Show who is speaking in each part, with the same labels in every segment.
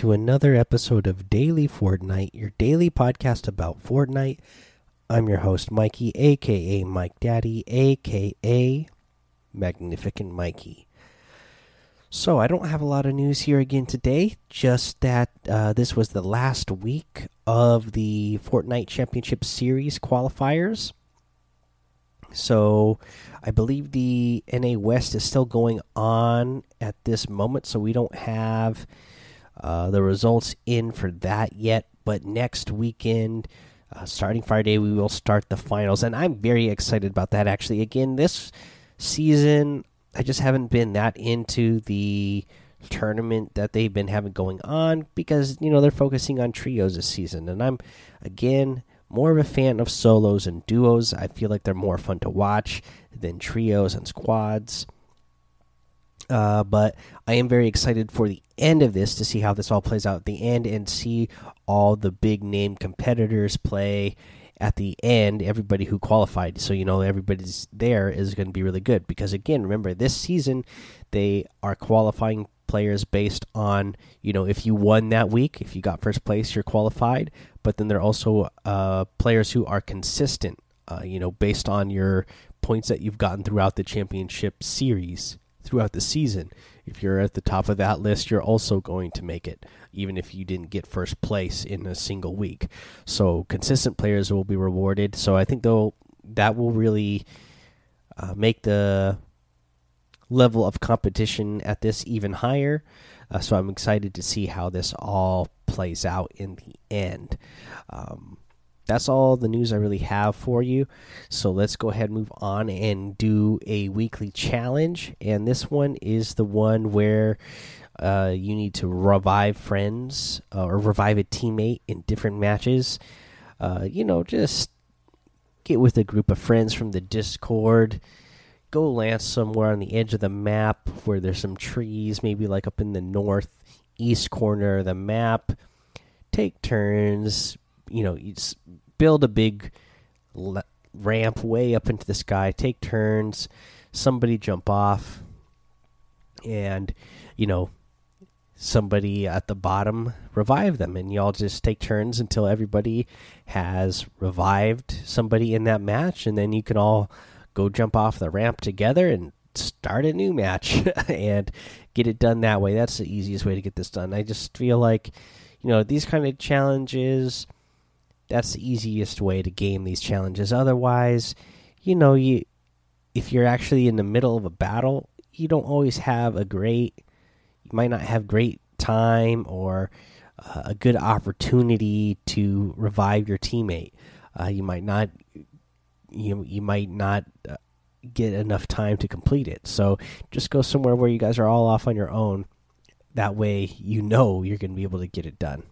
Speaker 1: to another episode of Daily Fortnite, your daily podcast about Fortnite. I'm your host, Mikey, aka Mike Daddy, aka Magnificent Mikey. So, I don't have a lot of news here again today, just that uh, this was the last week of the Fortnite Championship Series qualifiers. So, I believe the NA West is still going on at this moment, so we don't have uh, the results in for that yet. But next weekend, uh, starting Friday, we will start the finals, and I'm very excited about that. Actually, again, this season, I just haven't been that into the tournament that they've been having going on because you know they're focusing on trios this season, and I'm again more of a fan of solos and duos. I feel like they're more fun to watch than trios and squads. Uh, but I am very excited for the end of this to see how this all plays out at the end and see all the big name competitors play at the end. Everybody who qualified, so you know everybody's there is going to be really good because again, remember this season they are qualifying players based on you know if you won that week, if you got first place, you're qualified. But then they're also uh, players who are consistent, uh, you know, based on your points that you've gotten throughout the championship series throughout the season. If you're at the top of that list, you're also going to make it, even if you didn't get first place in a single week. So consistent players will be rewarded. So I think though that will really uh, make the level of competition at this even higher. Uh, so I'm excited to see how this all plays out in the end. Um, that's all the news I really have for you. So let's go ahead and move on and do a weekly challenge. And this one is the one where uh, you need to revive friends uh, or revive a teammate in different matches. Uh, you know, just get with a group of friends from the Discord. Go land somewhere on the edge of the map where there's some trees, maybe like up in the northeast corner of the map. Take turns, you know, build a big ramp way up into the sky, take turns, somebody jump off, and you know, somebody at the bottom revive them, and y'all just take turns until everybody has revived somebody in that match, and then you can all go jump off the ramp together and start a new match and get it done that way. That's the easiest way to get this done. I just feel like, you know, these kind of challenges that's the easiest way to game these challenges. Otherwise, you know, you if you're actually in the middle of a battle, you don't always have a great you might not have great time or uh, a good opportunity to revive your teammate. Uh, you might not you you might not uh, get enough time to complete it. So just go somewhere where you guys are all off on your own. That way, you know you're going to be able to get it done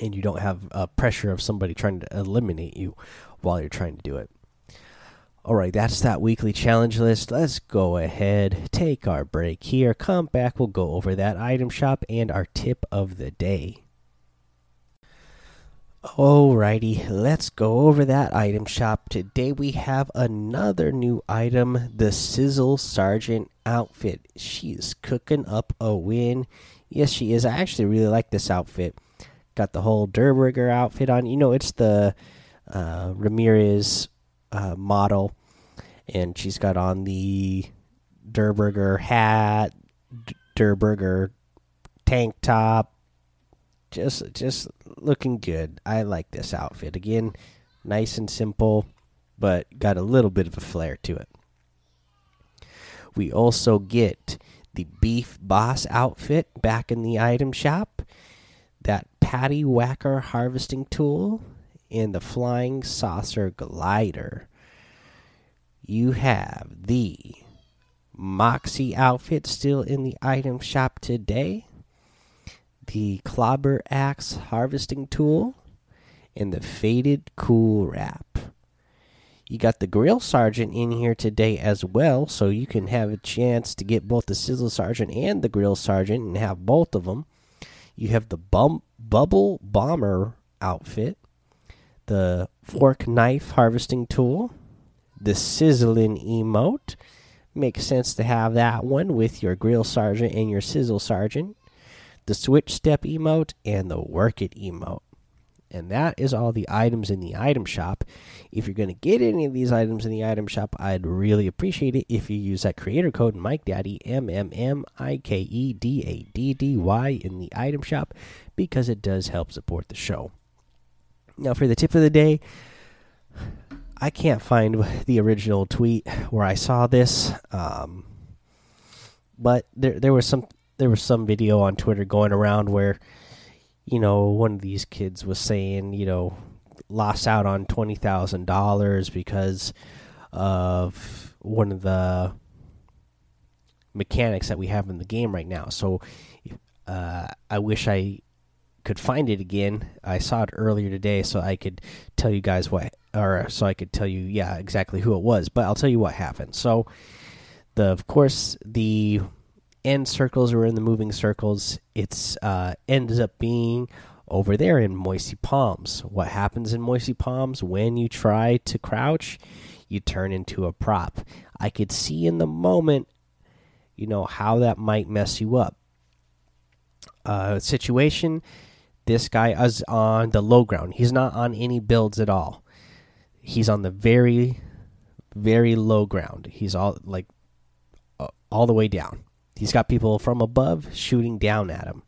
Speaker 1: and you don't have uh, pressure of somebody trying to eliminate you while you're trying to do it. All right, that's that weekly challenge list. Let's go ahead, take our break here, come back, we'll go over that item shop and our tip of the day. Alrighty, let's go over that item shop. Today we have another new item the Sizzle Sergeant outfit. She's cooking up a win. Yes, she is. I actually really like this outfit got the whole Durr Burger outfit on. You know, it's the uh, Ramirez uh, model, and she's got on the Durr Burger hat, Durr Burger tank top. Just, just looking good. I like this outfit. Again, nice and simple, but got a little bit of a flair to it. We also get the Beef Boss outfit back in the item shop patty whacker harvesting tool and the flying saucer glider. You have the Moxie outfit still in the item shop today, the Clobber Axe harvesting tool, and the Faded Cool Wrap. You got the Grill Sergeant in here today as well, so you can have a chance to get both the Sizzle Sergeant and the Grill Sergeant and have both of them. You have the bump, Bubble Bomber outfit, the fork knife harvesting tool, the sizzling emote. Makes sense to have that one with your grill sergeant and your sizzle sergeant. the switch step emote, and the work it emote. And that is all the items in the item shop. If you're going to get any of these items in the item shop, I'd really appreciate it if you use that creator code Mike Daddy M M M I K E D A D D Y in the item shop because it does help support the show. Now, for the tip of the day, I can't find the original tweet where I saw this, um, but there there was some there was some video on Twitter going around where you know, one of these kids was saying, you know, lost out on twenty thousand dollars because of one of the mechanics that we have in the game right now. So, uh, I wish I could find it again. I saw it earlier today, so I could tell you guys what, or so I could tell you, yeah, exactly who it was. But I'll tell you what happened. So, the of course the end circles or in the moving circles, it's uh, ends up being over there in Moisty Palms. What happens in Moisty Palms when you try to crouch? You turn into a prop. I could see in the moment, you know, how that might mess you up. Uh, situation this guy is on the low ground. He's not on any builds at all. He's on the very, very low ground. He's all like all the way down. He's got people from above shooting down at him.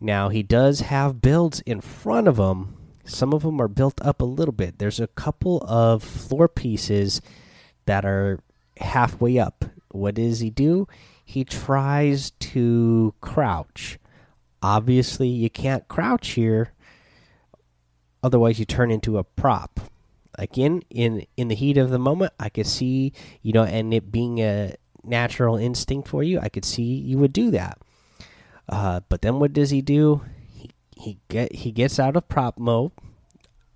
Speaker 1: Now, he does have builds in front of him. Some of them are built up a little bit. There's a couple of floor pieces that are halfway up. What does he do? He tries to crouch. Obviously, you can't crouch here. Otherwise, you turn into a prop. Again, in in the heat of the moment, I could see, you know, and it being a natural instinct for you, I could see you would do that. Uh, but then what does he do? He he get he gets out of prop mode.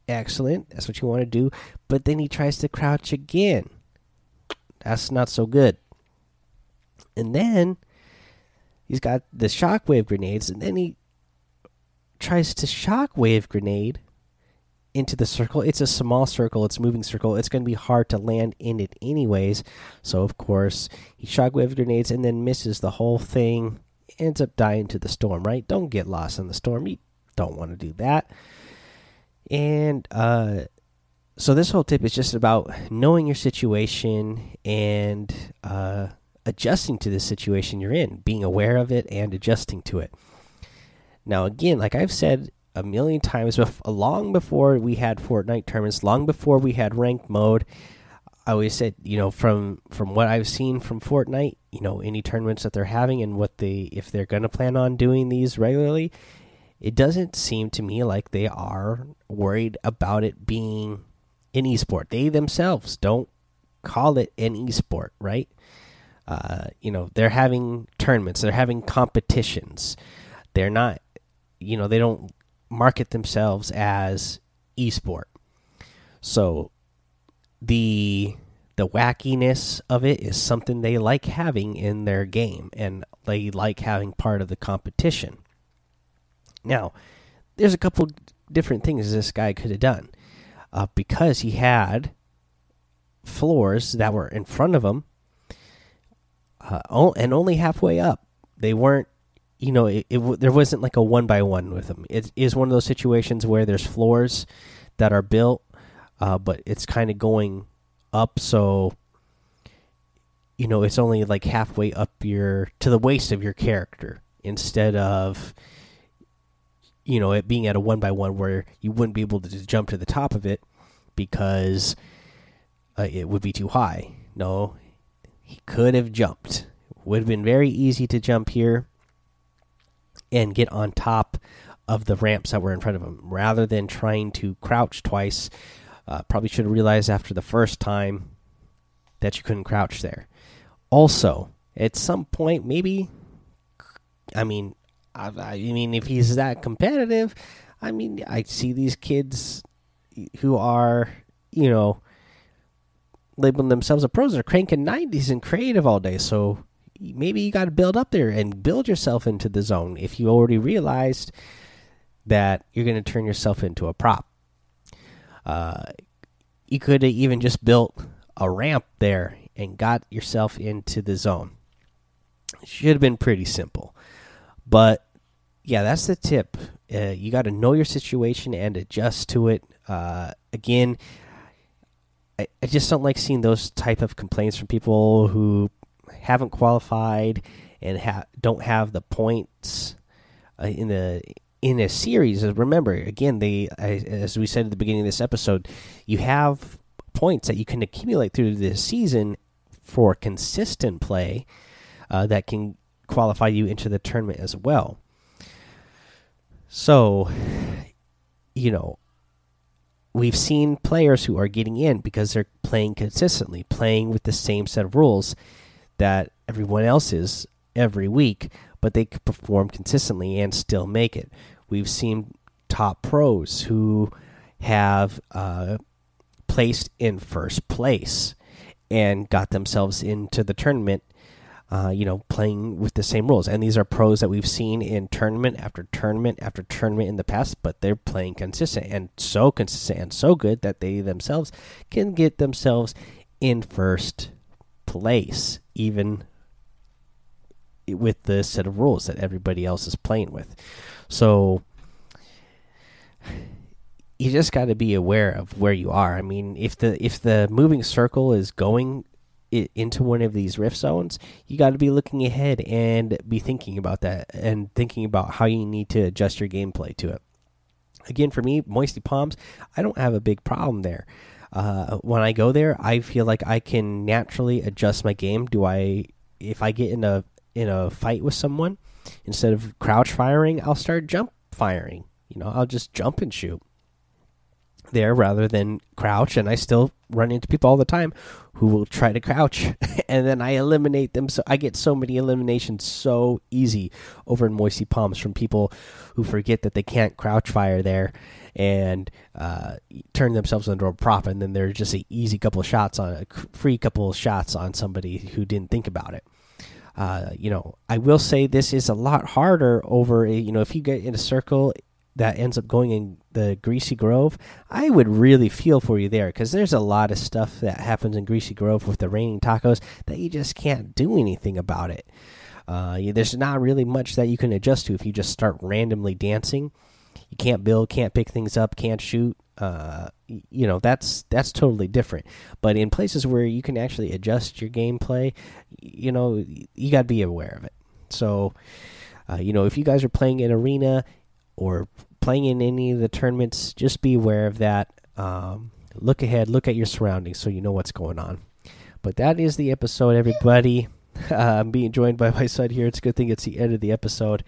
Speaker 1: Excellent. That's what you want to do. But then he tries to crouch again. That's not so good. And then he's got the shockwave grenades, and then he tries to shockwave grenade into the circle. It's a small circle, it's moving circle. It's going to be hard to land in it anyways. So of course, he shockwave grenades and then misses the whole thing. Ends up dying to the storm, right? Don't get lost in the storm. You don't want to do that. And uh so this whole tip is just about knowing your situation and uh adjusting to the situation you're in, being aware of it and adjusting to it. Now, again, like I've said a million times long before we had Fortnite tournaments, long before we had ranked mode. I always said, you know, from from what I've seen from Fortnite, you know, any tournaments that they're having and what they if they're going to plan on doing these regularly, it doesn't seem to me like they are worried about it being an esport. They themselves don't call it an esport, right? Uh, you know, they're having tournaments, they're having competitions. They're not, you know, they don't market themselves as esport. So the the wackiness of it is something they like having in their game and they like having part of the competition. Now, there's a couple different things this guy could have done. Uh, because he had floors that were in front of him uh, and only halfway up. They weren't you know, it, it, there wasn't like a one by one with them. It is one of those situations where there's floors that are built, uh, but it's kind of going up, so you know it's only like halfway up your to the waist of your character instead of you know it being at a one by one where you wouldn't be able to just jump to the top of it because uh, it would be too high. No, he could have jumped. Would have been very easy to jump here and get on top of the ramps that were in front of him rather than trying to crouch twice. Uh, probably should have realized after the first time that you couldn't crouch there. Also, at some point, maybe, I mean, I, I mean, if he's that competitive, I mean, I see these kids who are, you know, labeling themselves a pros are cranking 90s and creative all day. So maybe you got to build up there and build yourself into the zone if you already realized that you're going to turn yourself into a prop. Uh, you could have even just built a ramp there and got yourself into the zone. Should have been pretty simple. But yeah, that's the tip. Uh, you got to know your situation and adjust to it. Uh, again, I, I just don't like seeing those type of complaints from people who haven't qualified and ha don't have the points uh, in the in a series. Remember, again, they as we said at the beginning of this episode, you have points that you can accumulate through the season for consistent play uh, that can qualify you into the tournament as well. So, you know, we've seen players who are getting in because they're playing consistently, playing with the same set of rules that everyone else is every week, but they perform consistently and still make it. We've seen top pros who have uh, placed in first place and got themselves into the tournament uh, you know, playing with the same rules. And these are pros that we've seen in tournament after tournament after tournament in the past, but they're playing consistent and so consistent and so good that they themselves can get themselves in first place, even with the set of rules that everybody else is playing with. So you just got to be aware of where you are. I mean, if the if the moving circle is going into one of these rift zones, you got to be looking ahead and be thinking about that and thinking about how you need to adjust your gameplay to it. Again, for me, Moisty Palms, I don't have a big problem there. Uh, when I go there, I feel like I can naturally adjust my game. Do I, if I get in a in a fight with someone, instead of crouch firing, I'll start jump firing. You know, I'll just jump and shoot there rather than crouch and I still run into people all the time who will try to crouch and then I eliminate them so I get so many eliminations so easy over in Moisty Palms from people who forget that they can't crouch fire there and uh, turn themselves into a prop and then there's just an easy couple of shots on a free couple of shots on somebody who didn't think about it uh, you know, I will say this is a lot harder over. A, you know, if you get in a circle that ends up going in the Greasy Grove, I would really feel for you there because there's a lot of stuff that happens in Greasy Grove with the raining tacos that you just can't do anything about it. Uh, there's not really much that you can adjust to if you just start randomly dancing. Can't build, can't pick things up, can't shoot. Uh, you know that's that's totally different. But in places where you can actually adjust your gameplay, you know you got to be aware of it. So, uh, you know, if you guys are playing in arena or playing in any of the tournaments, just be aware of that. Um, look ahead, look at your surroundings so you know what's going on. But that is the episode, everybody. Uh, I'm being joined by my son here. It's a good thing it's the end of the episode.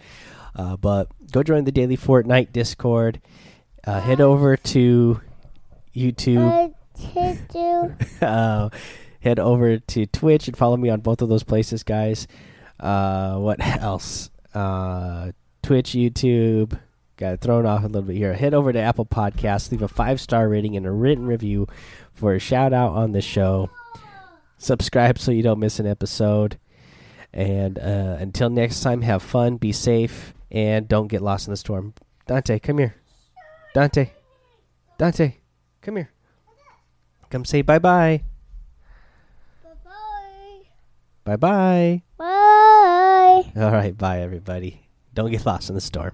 Speaker 1: Uh, but go join the Daily Fortnite Discord. Uh, head over to YouTube. uh, head over to Twitch and follow me on both of those places, guys. Uh, what else? Uh, Twitch, YouTube. Got thrown off a little bit here. Head over to Apple Podcasts, leave a five star rating and a written review for a shout out on the show. Subscribe so you don't miss an episode. And uh, until next time, have fun, be safe, and don't get lost in the storm. Dante, come here. Dante. Dante, come here. Come say bye bye. Bye bye.
Speaker 2: Bye.
Speaker 1: All right, bye, everybody. Don't get lost in the storm.